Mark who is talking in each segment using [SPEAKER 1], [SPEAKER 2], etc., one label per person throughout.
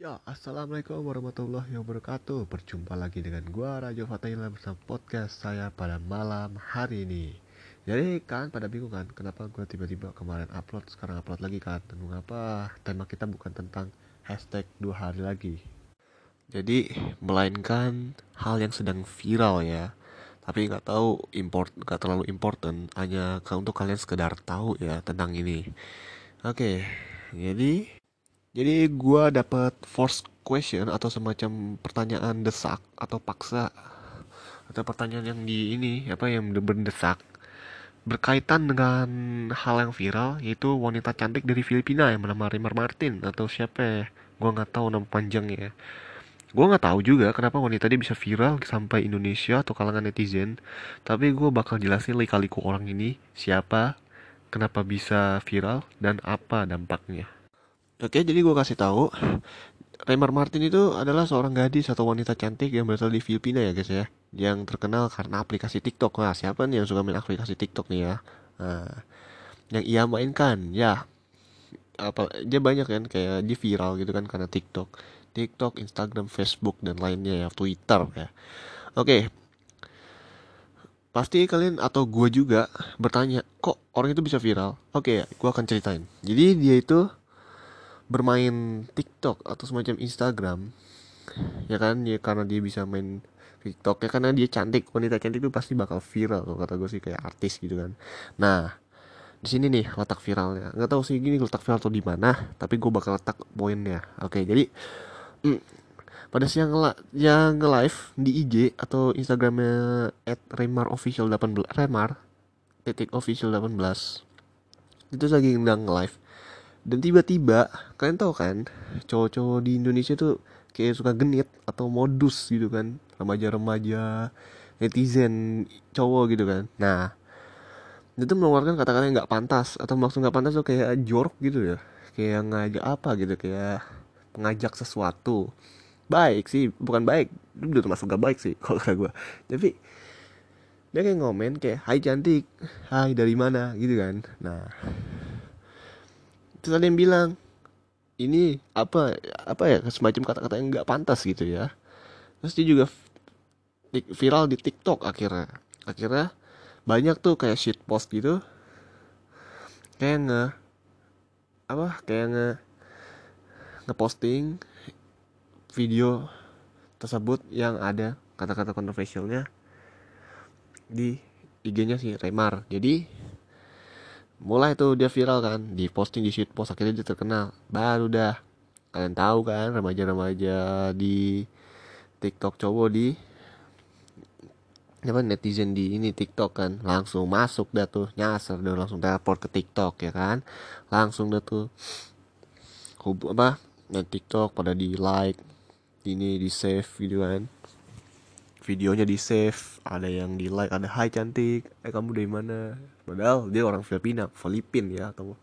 [SPEAKER 1] Ya, Assalamualaikum warahmatullahi wabarakatuh. Berjumpa lagi dengan gua Rajo Fatahila bersama podcast saya pada malam hari ini. Jadi kan pada bingung kan Kenapa gua tiba-tiba kemarin upload Sekarang upload lagi kan? Dan mengapa tema kita bukan tentang hashtag dua hari lagi. Jadi melainkan hal yang sedang viral ya. Tapi nggak tahu import nggak terlalu important hanya untuk kalian sekedar tahu ya tentang ini. Oke jadi jadi gue dapat force question atau semacam pertanyaan desak atau paksa atau pertanyaan yang di ini apa yang berdesak berkaitan dengan hal yang viral yaitu wanita cantik dari Filipina yang bernama Rimar Martin atau siapa ya? Gue nggak tahu nama panjangnya gue nggak tahu juga kenapa wanita dia bisa viral sampai Indonesia atau kalangan netizen tapi gue bakal jelasin lika-liku orang ini siapa kenapa bisa viral dan apa dampaknya Oke, jadi gue kasih tahu, Raymar Martin itu adalah seorang gadis atau wanita cantik yang berasal di Filipina ya guys ya, yang terkenal karena aplikasi TikTok. Nah, siapa nih yang suka main aplikasi TikTok nih ya? Nah, yang ia mainkan ya, apa dia banyak kan kayak di viral gitu kan karena TikTok, TikTok, Instagram, Facebook dan lainnya ya, Twitter ya. Oke, pasti kalian atau gue juga bertanya, kok orang itu bisa viral? Oke, gue akan ceritain. Jadi dia itu bermain TikTok atau semacam Instagram ya kan? Ya karena dia bisa main TikTok ya karena dia cantik wanita cantik itu pasti bakal viral kalau kata gue sih kayak artis gitu kan. Nah di sini nih letak viralnya. Nggak tahu sih gini letak viral atau di mana tapi gue bakal letak poinnya. Oke jadi mm, pada siang yang live di IG atau Instagramnya at Remar official 18 Remar titik official 18 itu lagi ngundang live dan tiba-tiba kalian tahu kan cowok-cowok di Indonesia tuh kayak suka genit atau modus gitu kan. Remaja-remaja netizen cowok gitu kan. Nah itu mengeluarkan kata-kata yang nggak pantas. Atau maksud nggak pantas tuh kayak jorok gitu ya. Kayak ngajak apa gitu kayak mengajak sesuatu. Baik sih bukan baik. Itu udah termasuk gak baik sih kalau kata gue tapi dia kayak ngomen kayak hai cantik hai dari mana? gitu kan. Nah terus ada yang bilang ini apa apa ya semacam kata-kata yang nggak pantas gitu ya. Terus dia juga viral di TikTok akhirnya. Akhirnya banyak tuh kayak shit post gitu. Kayak nge apa kayak nge ngeposting video tersebut yang ada kata-kata kontroversialnya di IG-nya si Remar. Jadi mulai tuh dia viral kan di posting di post akhirnya dia terkenal. Baru dah. Kalian tahu kan remaja-remaja di TikTok cowok di apa netizen di ini TikTok kan. Langsung masuk dah tuh nyasar dah langsung teleport ke TikTok ya kan. Langsung dah tuh hub apa nah TikTok pada di like ini di save gitu kan videonya di save ada yang di like ada hai cantik eh kamu dari mana? Padahal dia orang Filipina Filipin ya atau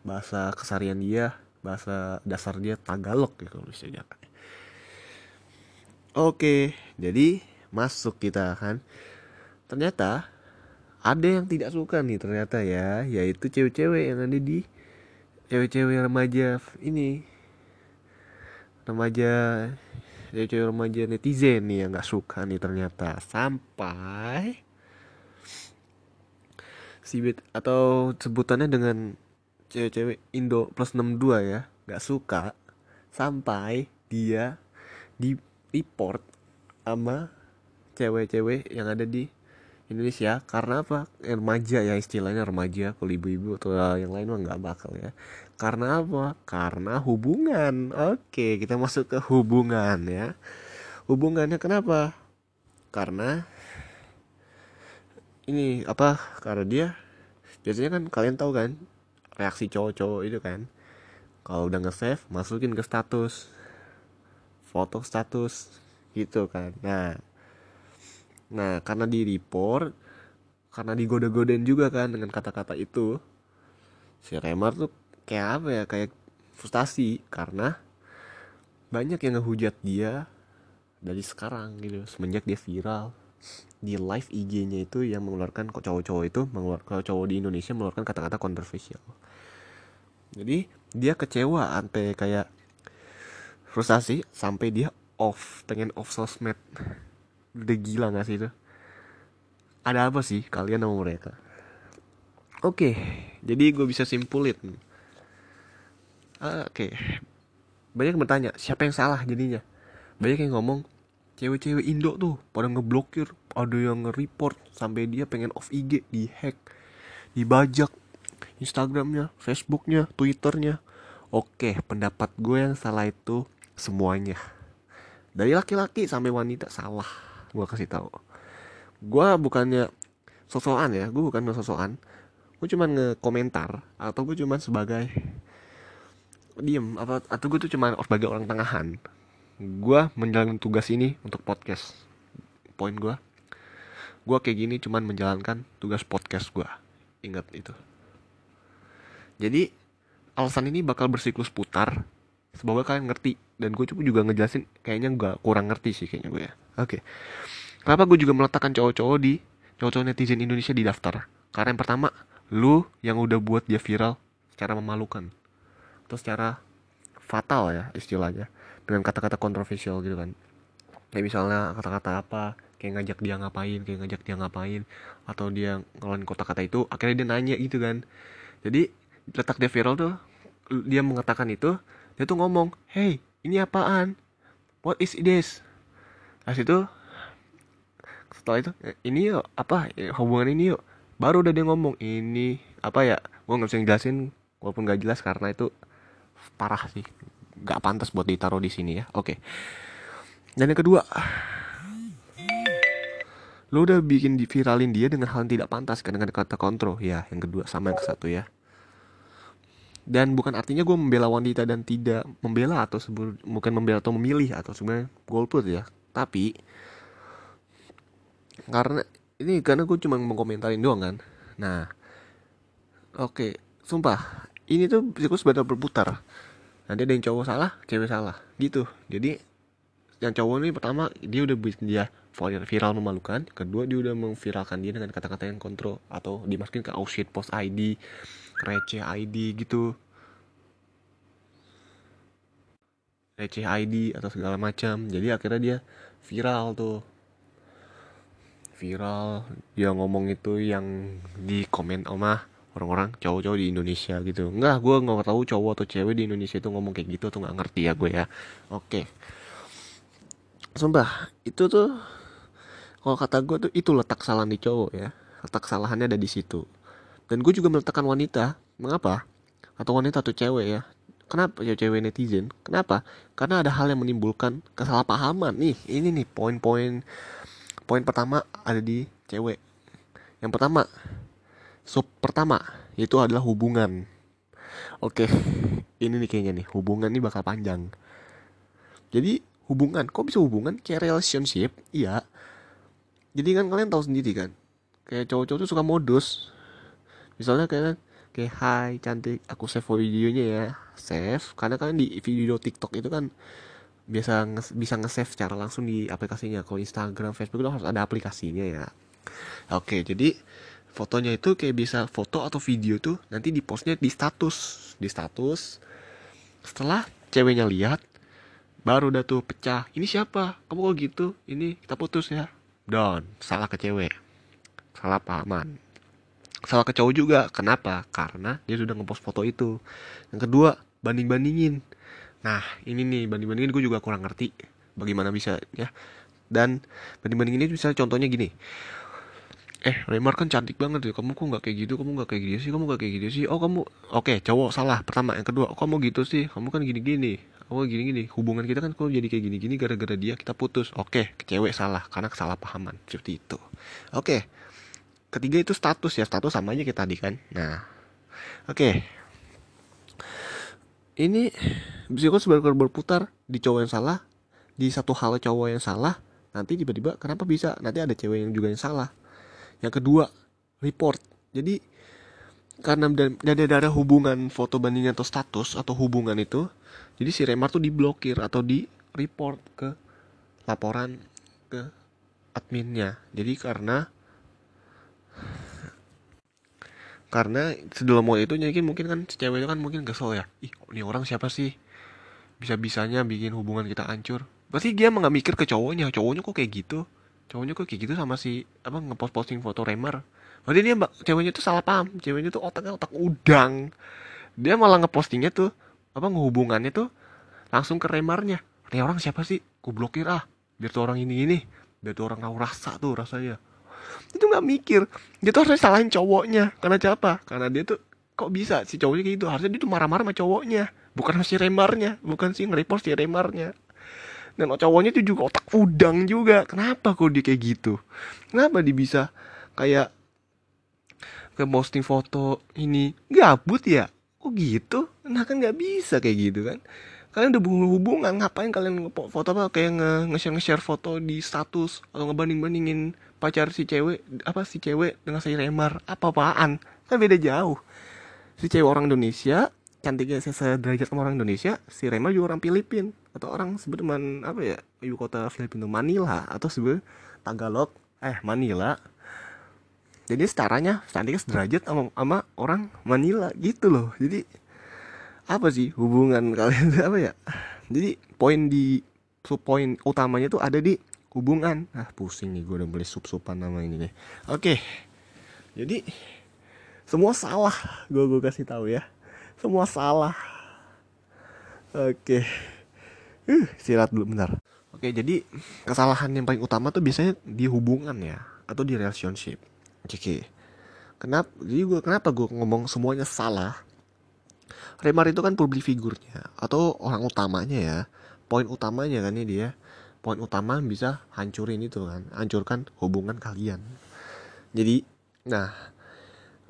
[SPEAKER 1] bahasa kesarian dia bahasa dasar dia Tagalog ya kalau bisa oke jadi masuk kita kan. Ternyata ada yang tidak suka nih ternyata ya yaitu cewek-cewek yang ada di cewek-cewek remaja ini. Remaja cewek-cewek remaja netizen nih yang nggak suka nih ternyata. Sampai Sibit atau sebutannya dengan cewek-cewek Indo plus 62 ya nggak suka. Sampai dia di report sama cewek-cewek yang ada di Indonesia. Karena apa? Remaja ya istilahnya remaja kalau ibu-ibu atau yang lain mah nggak bakal ya. Karena apa? Karena hubungan. Oke kita masuk ke hubungan ya. Hubungannya kenapa? Karena ini apa? Karena dia biasanya kan kalian tahu kan reaksi cowok-cowok itu kan. Kalau udah nge-save masukin ke status. Foto status. Gitu kan. Nah nah karena di report karena digoda-godain juga kan dengan kata-kata itu si Remar tuh kayak apa ya kayak frustasi karena banyak yang ngehujat dia dari sekarang gitu semenjak dia viral. Di live IG-nya itu yang mengeluarkan cowok-cowok itu mengeluarkan cowok di Indonesia mengeluarkan kata-kata kontroversial. Jadi dia kecewa sampai kayak frustasi sampai dia off pengen off sosmed udah gila gak sih itu? Ada apa sih kalian sama mereka? Oke jadi gue bisa simpulin. Oke. Okay. banyak yang bertanya siapa yang salah jadinya? Banyak yang ngomong cewek-cewek Indo tuh pada ngeblokir ada yang nge-report sampai dia pengen off IG dihack dibajak Instagramnya Facebooknya Twitternya. Oke pendapat gue yang salah itu semuanya. Dari laki-laki sampai wanita salah gue kasih tahu gue bukannya sosokan ya gue bukan sosokan gue cuma nge-komentar atau gue cuma sebagai diem apa atau gue tuh cuma sebagai orang tengahan. Gue menjalankan tugas ini untuk podcast. Poin gue gue kayak gini cuma menjalankan tugas podcast gue ingat itu. Jadi alasan ini bakal bersiklus putar. Semoga kalian ngerti. Dan gue juga ngejelasin kayaknya gue kurang ngerti sih kayaknya gue ya oke. Okay. kenapa gue juga meletakkan cowok-cowok di cowok-cowok netizen Indonesia di daftar? Karena yang pertama lu yang udah buat dia viral secara memalukan. Atau secara fatal ya istilahnya. Dengan kata-kata kontroversial gitu kan. Kayak misalnya kata-kata apa kayak ngajak dia ngapain kayak ngajak dia ngapain atau dia ngeluarin kata-kata itu akhirnya dia nanya gitu kan. Jadi letak dia viral tuh dia mengatakan itu dia tuh ngomong hey ini apaan? What is this nah situ setelah itu eh, ini yuk apa eh, hubungan ini yuk. Baru udah dia ngomong ini apa ya gue nggak bisa ngejelasin walaupun gak jelas karena itu parah sih nggak pantas buat ditaruh di sini ya. Oke. Dan yang kedua lo udah bikin viralin dia dengan hal yang tidak pantas kan dengan kata kontrol. Ya yang kedua sama yang ke satu ya. Dan bukan artinya gue membela wanita dan tidak membela atau sebut bukan membela atau memilih atau sebenarnya golput ya tapi karena ini karena gue cuma mengkomentarin doang kan? Nah oke okay, sumpah ini tuh siklus badal berputar. Nanti ada yang cowok salah cewek salah gitu. Jadi yang cowok ini pertama dia udah dia viral memalukan. Kedua dia udah memviralkan dia dengan kata-kata yang kontrol atau dimasukin ke oh shit post ID receh ID gitu receh ID atau segala macam. Jadi akhirnya dia viral tuh. Viral. Dia ngomong itu yang di komen sama orang-orang cowok-cowok di Indonesia gitu. Enggak, gue nggak tahu cowok atau cewek di Indonesia itu ngomong kayak gitu tuh nggak ngerti ya gue ya. Oke. Sumpah itu tuh kalau kata gue tuh itu letak salah di cowok ya. Letak kesalahannya ada di situ. Dan gue juga meletakkan wanita. Mengapa? Atau wanita atau cewek ya kenapa ya cewek netizen? Kenapa? Karena ada hal yang menimbulkan kesalahpahaman. Nih ini nih poin-poin poin pertama ada di cewek. Yang pertama sub pertama itu adalah hubungan. Oke ini nih kayaknya nih hubungan ini bakal panjang. Jadi hubungan kok bisa hubungan? Kayak relationship iya. Jadi kan kalian tahu sendiri kan kayak cowok-cowok tuh suka modus. Misalnya kayak kayak hai cantik. Aku save videonya ya. Save karena kan di video TikTok itu kan biasa nge bisa nge-save secara langsung di aplikasinya. Kalau Instagram Facebook itu harus ada aplikasinya ya. Oke jadi fotonya itu kayak bisa foto atau video tuh nanti di postnya di status. Di status. Setelah ceweknya lihat baru udah tuh pecah. Ini siapa? Kamu kok gitu? Ini kita putus ya. Don salah ke cewek. Salah pahaman salah ke cowok juga. Kenapa? Karena dia sudah ngepost foto itu. Yang kedua banding bandingin nah ini nih banding bandingin gue juga kurang ngerti bagaimana bisa ya. Dan banding bandingin ini misalnya contohnya gini. Eh Remar kan cantik banget ya. Kamu kok nggak kayak gitu? Kamu nggak kayak gitu sih? Kamu nggak kayak gitu sih? Oh kamu oke okay, cowok salah. Pertama. Yang kedua oh, kamu gitu sih? Kamu kan gini gini oh gini gini hubungan kita kan kok jadi kayak gini gini gara-gara dia kita putus. Oke okay, cewek salah. Karena kesalahpahaman. Seperti itu. Oke. okay ketiga itu status ya status sama aja kita tadi kan. Nah oke. Okay. ini psikos sebenarnya berputar di cowok yang salah di satu hal cowok yang salah nanti tiba-tiba kenapa bisa? Nanti ada cewek yang juga yang salah. Yang kedua report. Jadi karena ada ada hubungan foto banding atau status atau hubungan itu jadi si Remar tuh diblokir atau di report ke laporan ke adminnya. Jadi karena karena sebelum mau itu mungkin mungkin kan cewek itu kan mungkin kesel ya. Ih ini orang siapa sih? Bisa-bisanya bikin hubungan kita hancur. Berarti dia emang gak mikir ke cowoknya. Cowoknya kok kayak gitu? Cowoknya kok kayak gitu sama si apa ngepost posting foto Remar berarti dia mbak ceweknya tuh salah paham. Ceweknya tuh otaknya otak udang. Dia malah ngepostingnya tuh apa ngehubungannya tuh langsung ke Remarnya ini orang siapa sih? Ku blokir ah. Biar tuh orang ini ini biar tuh orang tahu rasa tuh rasanya itu nggak mikir. Dia tuh harusnya salahin cowoknya. Karena siapa? Karena dia tuh kok bisa si cowoknya kayak gitu? Harusnya dia tuh marah-marah sama cowoknya. Bukan si remarnya. Bukan si nge si remarnya. Dan cowoknya itu juga otak udang juga. Kenapa kok dia kayak gitu? Kenapa dia bisa kayak ke posting foto ini? Gabut ya? Kok gitu? Nah kan nggak bisa kayak gitu kan kalian udah hubungan ngapain kalian foto apa? Kayak nge nge-share nge-share foto di status atau ngebanding bandingin pacar si cewek apa si cewek dengan si remar. Apa apaan? Kan beda jauh. Si cewek orang Indonesia cantiknya sederajat sama orang Indonesia si Remar juga orang Filipin. Atau orang sebenarnya apa ya ibu kota Filipina Manila. Atau sebenarnya Tagalog eh Manila. Jadi setaranya cantiknya sederajat sama, sama orang Manila gitu loh. Jadi apa sih hubungan kalian? Apa ya? Jadi poin di poin utamanya tuh ada di hubungan. Ah pusing nih gue udah mulai sup-supan nama ini nih. Oke. Jadi semua salah gue gue kasih tahu ya. Semua salah. Oke. Uh, silat dulu bentar. Oke jadi kesalahan yang paling utama tuh biasanya di hubungan ya atau di relationship. Oke. Kenapa jadi gue kenapa gue ngomong semuanya salah Remar itu kan public figurnya atau orang utamanya ya. Poin utamanya kan ini dia. Poin utama bisa hancurin itu kan hancurkan hubungan kalian. Jadi nah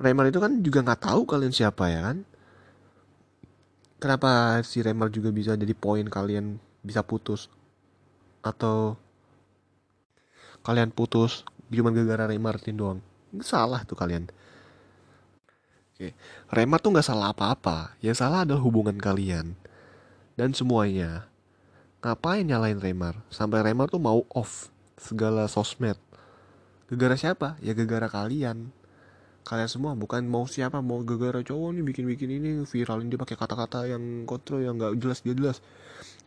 [SPEAKER 1] Remar itu kan juga nggak tahu kalian siapa ya kan. Kenapa si Remar juga bisa jadi poin kalian bisa putus? Atau kalian putus cuma gara-gara Remartin doang? Salah tuh kalian Oke, Remar tuh nggak salah apa-apa. Yang salah adalah hubungan kalian. Dan semuanya. Ngapain nyalain Remar sampai Remar tuh mau off segala sosmed. Gara-gara siapa? Ya gara-gara kalian. Kalian semua bukan mau siapa mau gara-gara cowok nih bikin-bikin ini viralin dia pakai kata-kata yang kontrol yang nggak jelas dia jelas.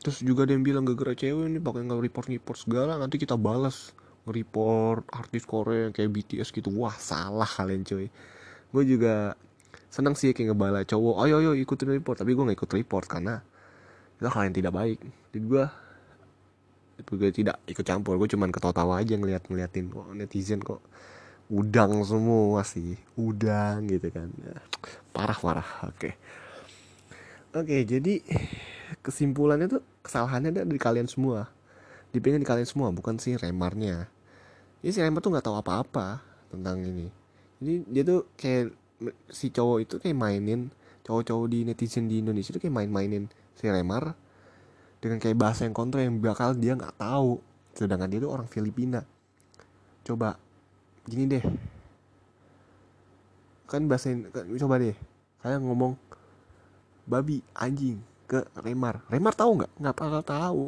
[SPEAKER 1] Terus juga yang bilang gara-gara cewek ini pakai nggak report report segala nanti kita balas. Nge-report artis Korea yang kayak BTS gitu. Wah salah kalian cuy. Gue juga senang sih kayak ngebala cowok ayo ayo ikutin report. Tapi gue nggak ikut report karena itu hal yang tidak baik. Jadi gue gue tidak ikut campur. Gue cuman ketawa-tawa aja ngeliat ngeliatin kok netizen kok udang semua sih udang gitu kan. Parah parah. Oke. Oke jadi kesimpulannya tuh kesalahannya ada di kalian semua. Dipingin di kalian semua bukan si remarnya. Jadi si remar tuh nggak tahu apa-apa tentang ini. Jadi dia tuh kayak si cowok itu kayak mainin cowok-cowok di netizen di Indonesia tuh kayak main-mainin si remar dengan kayak bahasa yang kontra yang bakal dia nggak tahu. Sedangkan dia tuh orang Filipina. Coba gini deh. Kan bahasa kan, coba deh. Saya ngomong babi anjing ke Remar. Remar tahu nggak? Nggak bakal tahu.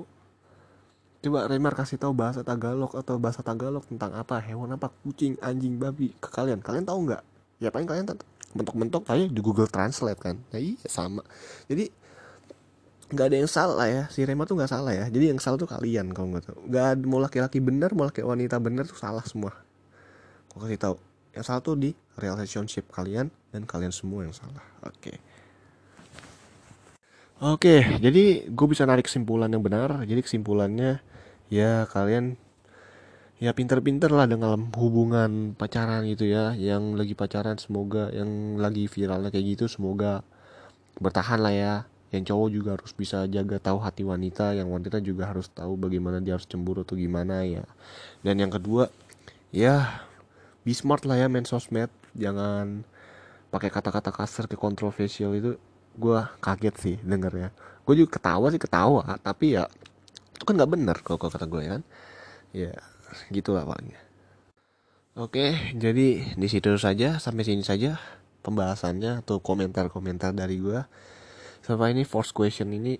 [SPEAKER 1] Coba Remar kasih tahu bahasa Tagalog atau bahasa Tagalog tentang apa hewan apa kucing anjing babi ke kalian. Kalian tahu nggak ya paling kalian mentok-mentok aja di Google Translate kan. Ya iya sama. Jadi nggak ada yang salah ya. Si Remar tuh nggak salah ya. Jadi yang salah tuh kalian kalau nggak tahu. Nggak mau laki-laki bener mau laki wanita bener tuh salah semua. Gue kasih tahu. Yang salah tuh di relationship kalian dan kalian semua yang salah. Oke. Okay. oke okay, jadi gue bisa narik kesimpulan yang benar. Jadi kesimpulannya ya kalian ya pinter-pinter lah dengan hubungan pacaran gitu ya. Yang lagi pacaran semoga. Yang lagi viralnya kayak gitu semoga bertahan lah ya. Yang cowok juga harus bisa jaga tahu hati wanita. Yang wanita juga harus tahu bagaimana dia harus cemburu atau gimana ya. Dan yang kedua ya be smart lah ya main sosmed. Jangan pakai kata-kata kasar ke kontroversial itu. Gue kaget sih denger ya. Gue juga ketawa sih ketawa. Tapi ya itu kan nggak bener kalau kata gue ya kan. Ya gitulah palingnya oke jadi di situ saja sampai sini saja pembahasannya atau komentar-komentar dari gue sampai ini force question ini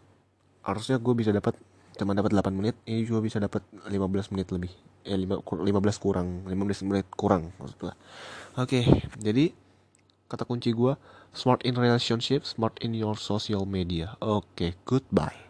[SPEAKER 1] harusnya gue bisa dapat cuma dapat 8 menit ini juga bisa dapat 15 menit lebih. Ya 5, 15 kurang 15 menit kurang maksud gue oke jadi kata kunci gue smart in relationship smart in your social media. Oke goodbye